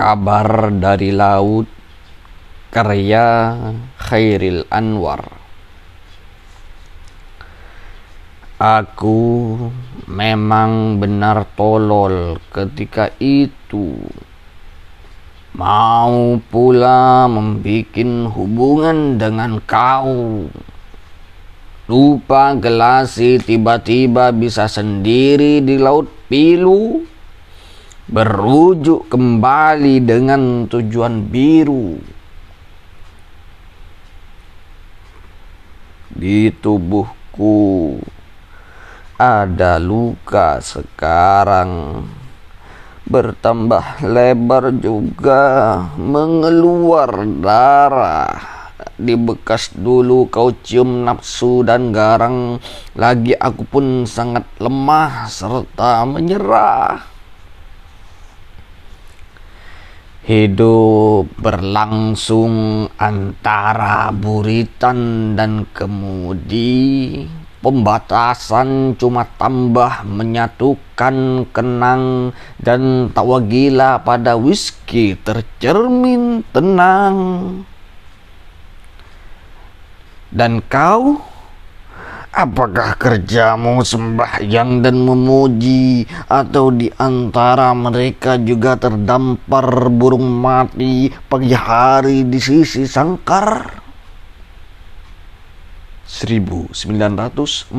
Kabar dari Laut Karya Khairil Anwar. Aku memang benar tolol ketika itu. Mau pula membuat hubungan dengan kau. Lupa gelasi tiba-tiba bisa sendiri di laut pilu berujuk kembali dengan tujuan biru. Di tubuhku ada luka sekarang. Bertambah lebar juga mengeluar darah. Di bekas dulu kau cium nafsu dan garang. Lagi aku pun sangat lemah serta menyerah Hidup berlangsung antara buritan dan kemudi. Pembatasan cuma tambah menyatukan kenang dan tawa gila pada whisky tercermin tenang. Dan kau Apakah kerjamu sembahyang dan memuji atau di antara mereka juga terdampar burung mati pagi hari di sisi sangkar? 1946